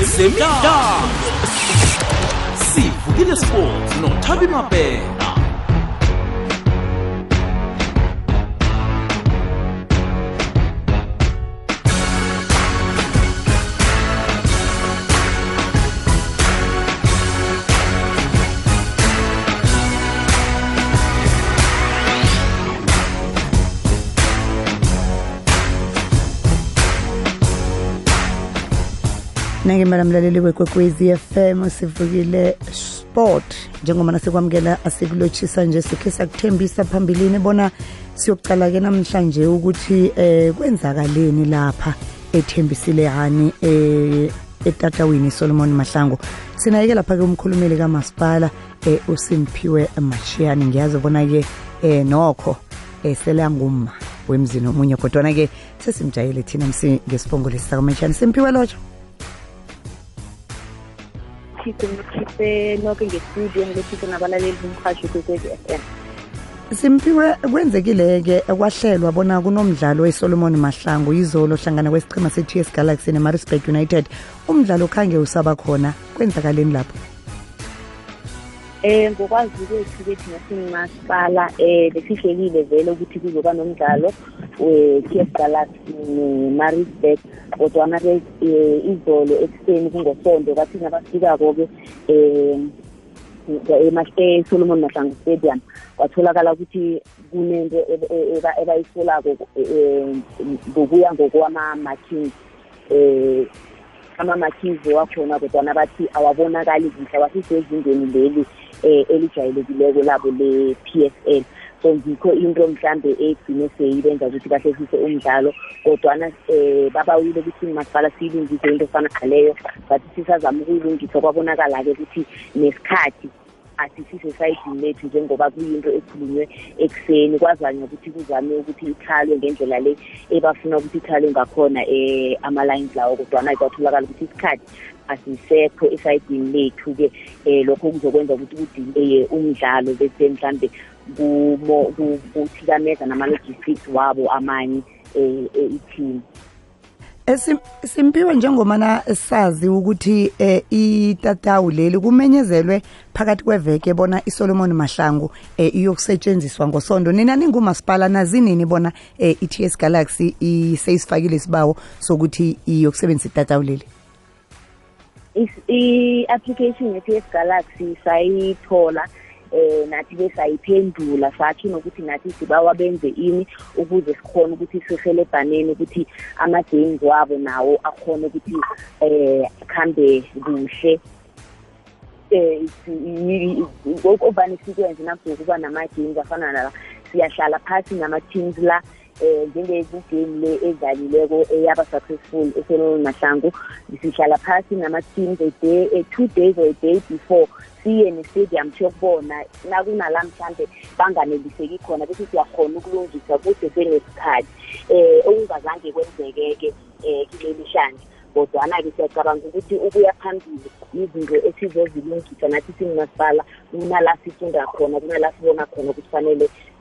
zemidlalo sivukile sports nothabi mapela nake mlamlaleli wekwekwezi FM sivukile sport. Njengoba nasekwamukela asikulotshisa nje sikhe sakuthembisa phambilini. Bona siyokucala-ke namhlanje ukuthi eh kwenzakaleni lapha ethembisile hani eh etatawini solomon mahlango sinayeke lapha-ke umkhulumeli kamasipala eh usimphiwe mashiyani. Ngiyazi bona-ke eh nokho eh wemzini omunye kodwana-ke sesimjayele thina msi ngesipongolesi sakamashiyani simphiwe lotsho ngikukhiphe ngikhiphe noke ngestudio ngilokhiphe nabalaleli bomhasho kwekwezi f m. Simphiwe kwenzekile-ke kwahlelwa bona kunomdlalo wesolomon mahlangu izolo hlangana kwesichima se-ts galaxy nemarisburg united. Umdlalo khange usaba khona kwenzakaleni lapho? Eh ngokwazi kwethu ke thina singumasipala eh besihlekile vele ukuthi kuzoba nomdlalo we-ts galaxy ne-marisburg kodwana ke eh, izolo ekuseni kungosonto kathi nabafikako-ke um esolomon mahlangu stadium kwatholakala ukuthi kunento eb- eba- ebayisolako um ngokuya ngokwama-markings um ama-markings wakhona kodwana bathi awabonakali kuhle awasisezingeni leli um elijayelekileko labo le-p s l. So ngikho into mhlambe egcine seyibenza ukuthi bahlehlise umdlalo kodwana um babawile ukuthi masipala siyilungise into efana naleyo. Bathi sisazama ukuyilungisa kwabonakala-ke ukuthi nesikhathi asisise esayidini lethu njengoba kuyinto ekhulunywe ekuseni. Kwazanywa ukuthi kuzame ukuthi ithalwe ngendlela le ebafuna ukuthi ithalwe ngakhona um ama-lines lawo kodwana kwatholakala ukuthi isikhathi asisekho esayidini lethu-ke. Um lokho kuzokwenza ukuthi kudileye umdlalo bese mhlambe kumo- ku- kuthikameza nama-logistics wabo amanye um i-team. Esim- simpiwe njengomana sazi ukuthi eh itatawu leli kumenyezelwe phakathi kweveke bona iSolomon Mahlangu eh iyokusetshenziswa ngosonto nina ningumasipala nazinini bona eh iTS Galaxy iseyisifakile isibawo sokuthi iyokusebenzisa itatawu leli? I-application ye-ps galaxy sayithola. Eh nathi ke sayiphendula sathi nokuthi nathi sibawa benze ini ukuze sikhone ukuthi sihelebhaneni ukuthi ama-games wabo nawo akhone ukuthi eh khambe kuhle eh ovane sikwenze nakuzokuba nama-games afana nala siyahlala phasi nama-teams la eh njengekugame le edlalileko eyaba successful esolomon mahlangu sihlala phasi nama-teams a day a two days or a day before siye ne-stadium siyokubona. Nakunala mhlambe banganeliseki khona bese siyakhona ukulungisa kude senesikhathi. Eh okungazange kwenzeke-ke um kuleli shanje. Kodwana-ke siyacabanga ukuthi ukuya phambili izinto esizozilungisa nathi singumasipala kunala sifunda khona kunala sibona khona ukuthi fanele si-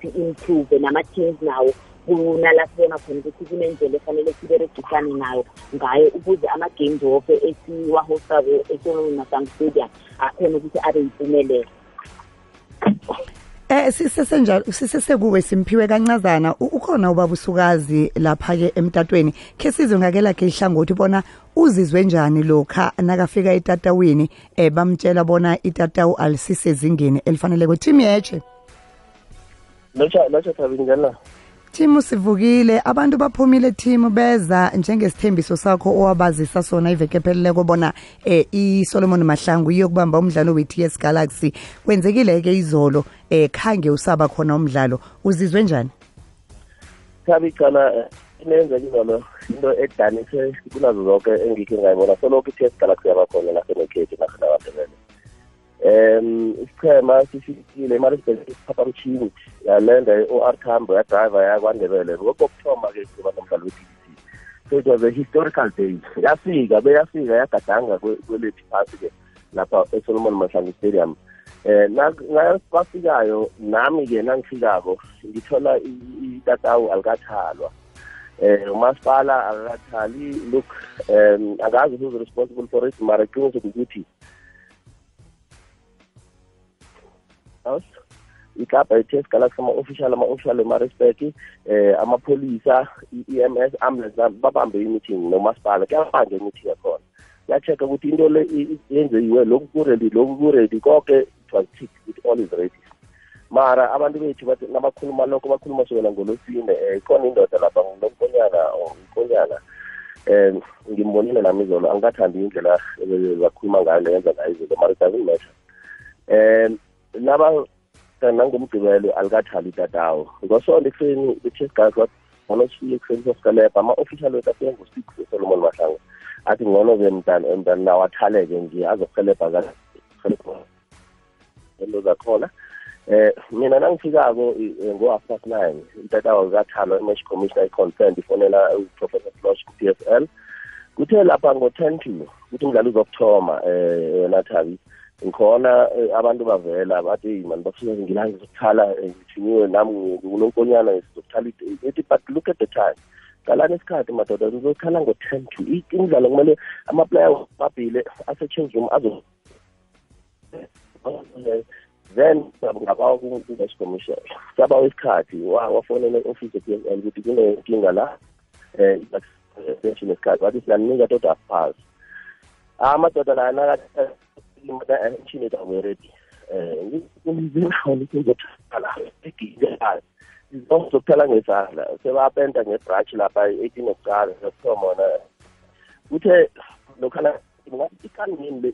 si-improve nama-teams nawo kunala sibona khona ukuthi kunendlela efanele siberegisane nayo ngayo ukuze ama-games woke esiwahostako esolomon masango stadium akhona ukuthi abe yimpumelelo. Eh sisesenjalo sisesekuwe simphiwe kancazana. U- ukhona ubaba usukazi lapha ke emtatweni. Ke sizwe ngakela ke ihlangothi bona uzizwe njani lokha nakafika etatawini eh bamtshela bona itatawu alisisezingeni elifanele team yeche. Lotsha thabini njani Team sivukile. Abantu baphumile thimu beza njengesithembiso sakho owabazisa sona iveke epheleleko bona eh iSolomon Mahlangu iyokubamba umdlalo we-TS Galaxy. Kwenzekile ke izolo eh khange usaba khona umdlalo. Uzizwe njani? Thabi cala inenza izolo into edanise kunazo zonke engikhe ngayibona. Solokhu i-ts galaxy yabakhona nasenabandebele um isichema sifikile emarisburg isiphaphamtshini yalenda o-r tambo yadrayiva yakwandebele. Kokokuthoma-ke kuba nomdlalo we-tbc so it was a historical day. Yafika beyafika yagadanga kwe- kwelethu phasi-ke lapha esolomon mahlangu stadium. Eh kwafikayo nami-ke nangifikako ngithola i- itatawu alikathalwa. Eh umasipala akakathali look um angazi who's responsible for it mara iqiniso ukuthi house i-ts galaxy ama-official ama-official emarisburg eh amapholisa i-ems ambulance babambe i-meeting nomasipala. Kuyabanje i-meeting yakhona. Ya-check-a ukuthi into le yenzeyiwe lokhu kuredy lokhu kuredy konke it was tick it all is ready mara abantu bethu bathi nabakhuluma lokho bakhuluma sukela ngolosine um ikhona indoda lapha nginonkonyana or inkonyana um ngimbonile nami izolo angikathandi indlela bakhuluma ngayo leyenza ngayo izinto mara it doesn't matter. Um naba nangomgqibelo alikathali itatawo ngosonto ekuseni i-chess guys ngcono sifike ekuseni sosikalebha ama-official wethu afike ngo-six esolomon mahlanga athi ngcono ke mntana mntana nawo athaleke nje azokuhelebha into zakhona eh mina nangifikako ngo-half past nine itatawo likathala i-match commissioner i-consent ifonela uprofessor flosh ku-p s l. Kuthe lapha ngo-ten to kuthi umdlalo uzokuthoma um yona thabi ngikhona abantu bavela bathi hey mani bafika ngila ngizokuthala ngithiniwe nami kunonkonyana sizokuthala ethi but look at the time. Qalani isikhathi madoda ngizokhala ngo-ten to imidlalo kumele amaplayer babhile ase-change room azo then ngabawa ku-match commission sabawa isikhathi wafonela i-office ye-p s l ukuthi kunenkinga la um extension yesikhathi. Wathi sinaninika tot half pass amadoda la emshini moda nchini Tawere ngizinaonizothakala eh, zokuthela ngezandla sebapenda ngebratshi lapha eighteen okuqala nokuthomona kuthe lokhana ikanini le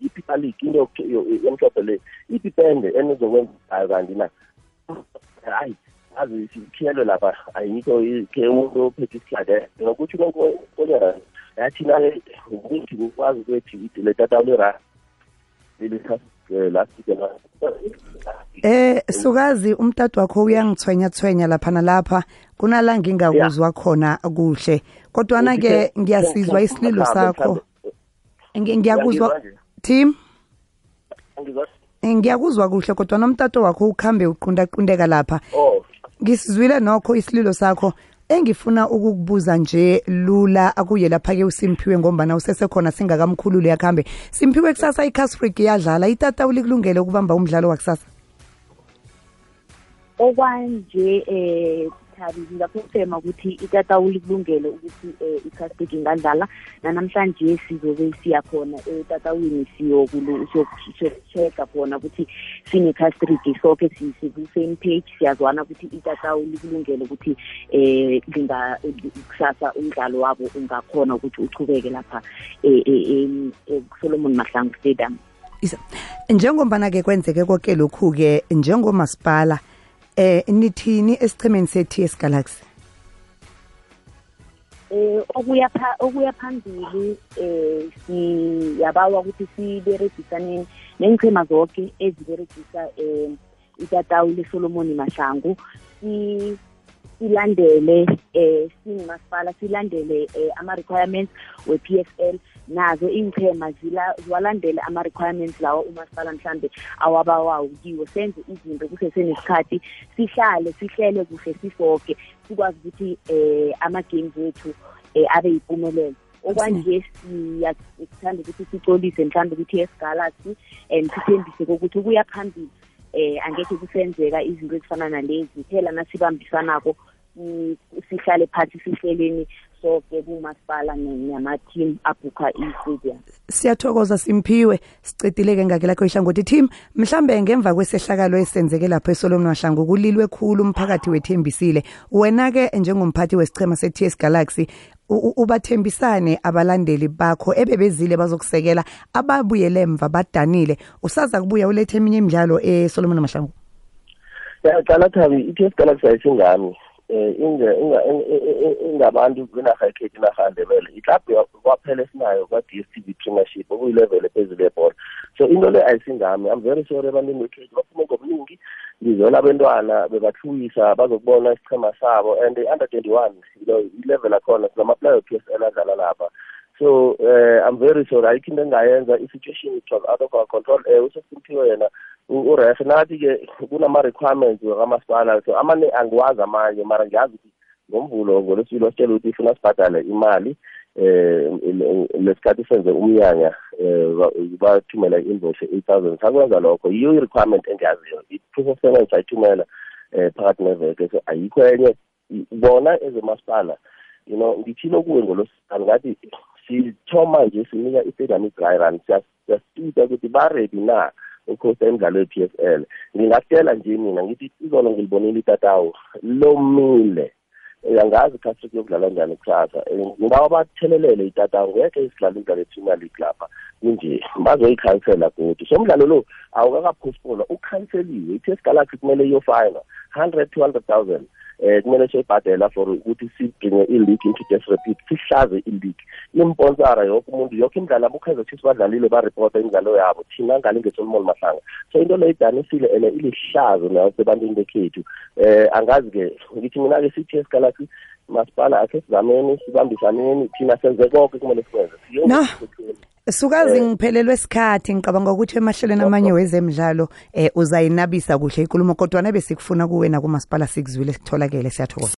iphi ikalik into emhlophe le iphi ipende enizokwenzayo kanti na? Hayi azi sikhiyelwe lapha ayikho ke umuntu ophethe isihlade nokuthi lonke kolera yathina-ke ukuthi ngikwazi ukuthi letatawu lera Eh sukazi umtatu wakho uyangithwenya thwenya lapha nalapha. Kunala ngingakuzwa khona kuhle. Kodwa na ke ngiyasizwa isililo sakho. Ngiyakuzwa team ngiyakuzwa kuhle kodwa nomtato wakho ukhambe uqunda qundeka lapha ngisizwile nokho isililo sakho. Engifuna ukukubuza nje lula akuye lapha-ke uSimphiwe ngombana usesekhona singakamkhululi yakhambe Simphiwe kusasa iCasfreak iyadlala itata ulikulungele ukubamba umdlalo wakusasa? Okwanje eh Thabi ngingaphethema ukuthi itatawu likulungele ukuthi eh, i-castic ingadlala nanamhlanje sizobe siyakhona etatawini siyoku-check-a khona ukuthi sine-castrig soke siku-same page. Siyazwana ukuthi itatawu likulungele ukuthi eh kusasa umdlalo wabo ungakhona ukuthi uchubeke lapha esolomon mahlangu stadium. Njengombana-ke kwenzeke konke lokhu-ke njengomasipala eh nithini esichemeni se-TS Galaxy? Eh okuya okuya phambili eh siyabawa ukuthi siberegisane nengchema zonke eziberegisa eh itatawu leSolomon Mahlangu. Si silandele eh singumasipala silandele eh, ama requirements we PSL nazo ingchema ziwalandele ama requirements lawa umasipala mhlambe awabawawo kiwo. Senze izinto kusesenesikhathi sihlale sihlele kuhle sisoke sikwazi ukuthi eh ama games wethu eh abe yimpumelelo. Okwanje siyakuthanda ukuthi sicolise mhlawumbe ukuthi yes Galaxy and sithembise kokuthi ukuya phambili eh angeke kusenzeka izinto ezifana nalezi. Phela nasibambisanako sihlale phansi sihleleni soke kumasipala nama-team abhukha i-stadium. Siyathokoza simphiwe. Sicedile-ke ngake lakho ihlangothi team. Mhlambe ngemva kwesehlakalo esenzeke lapho esolomon mahlangu kulilwe khulu umphakathi wethembisile. Wena-ke njengomphathi wesichema se-ts galaxy ubathembisane abalandeli bakho ebebezile bazokusekela ababuyele emva badanile. Usaza kubuya ulethe eminye imidlalo esolomon mahlangu? Ya cala thabi i-ts galaxy ayisingami ingabantu kwinarha ekhethu inarha yandebele iklabhu kwaphela esinayo kwa-d s t v premiership okuyilevel ephezulu yebhola so into le ayisingami i'm very sorry ebantwini bekhethu baphume ngobuningi ngizona abentwana bebathuyisa bazokubona isichema sabo. And under twenty one ilevel akhona sinamaplayer p s l adlala lapha. So uh, i'm very sorry. Ayikho into engayenza i-situation it was out of our control um usesimphiwe yena uref. Nathi-ke kunama-requirements wakamasipala. So amane angiwazi amanye mara ngiyazi ukuthi ngomvulo ngolwesibili wasitshela ukuthi ifuna sibhadale imali eh lesikhathi senze umnyanya eh bathumela i-invoice eight thousand. Sakwenza lokho. Yiyo i-requirement engiyaziyo. I-proof of payment sayithumela eh phakathi neveke. So ayikho enye. Bona ezemasipala you know ngithile kuwe ngolosithathu ngathi sithoma nje sinika i-stadium i-dry run siyasita ukuthi ba-ready na ukhosta imidlalo ye-p s l. Ngingakutshela nje mina ngithi izolo ngilibonile itatawu lomile. Angazi khathi kuyokudlala njani kusasa ngibawa bathelelele itatawu ngekhe isidlala imidlalo ye-premier league lapha. Kunje bazoyikhansela godi so umdlalo lo awukakaphostponwa ukhanseliwe. I-ts galaxy kumele iyofayina hundred two hundred thousand. Eh kumele siyibhadela for ukuthi sibringe i-league into just repeat sihlaze i-league imponsara yoke umuntu yoke imidlalo abukhaza chiefs badlalile baripota imidlalo yabo thina ngale ngesolomon mahlanga. So into leyo idanisile and ilihlazo nayo sebantwini bekhethu. Eh angazi-ke ngithi mina-ke sithi esigalaxy masipala akhe sizameni sibambisaneni thina senze konke kumele sikwenze. No sukazi ngiphelelwe isikhathi ngicabanga ukuthi emahlelweni amanye wezemidlalo eh uzayinabisa kuhle inkulumo kodwa nabe sikufuna kuwe nakumasipala sikuzwile sitholakele siyathokoza.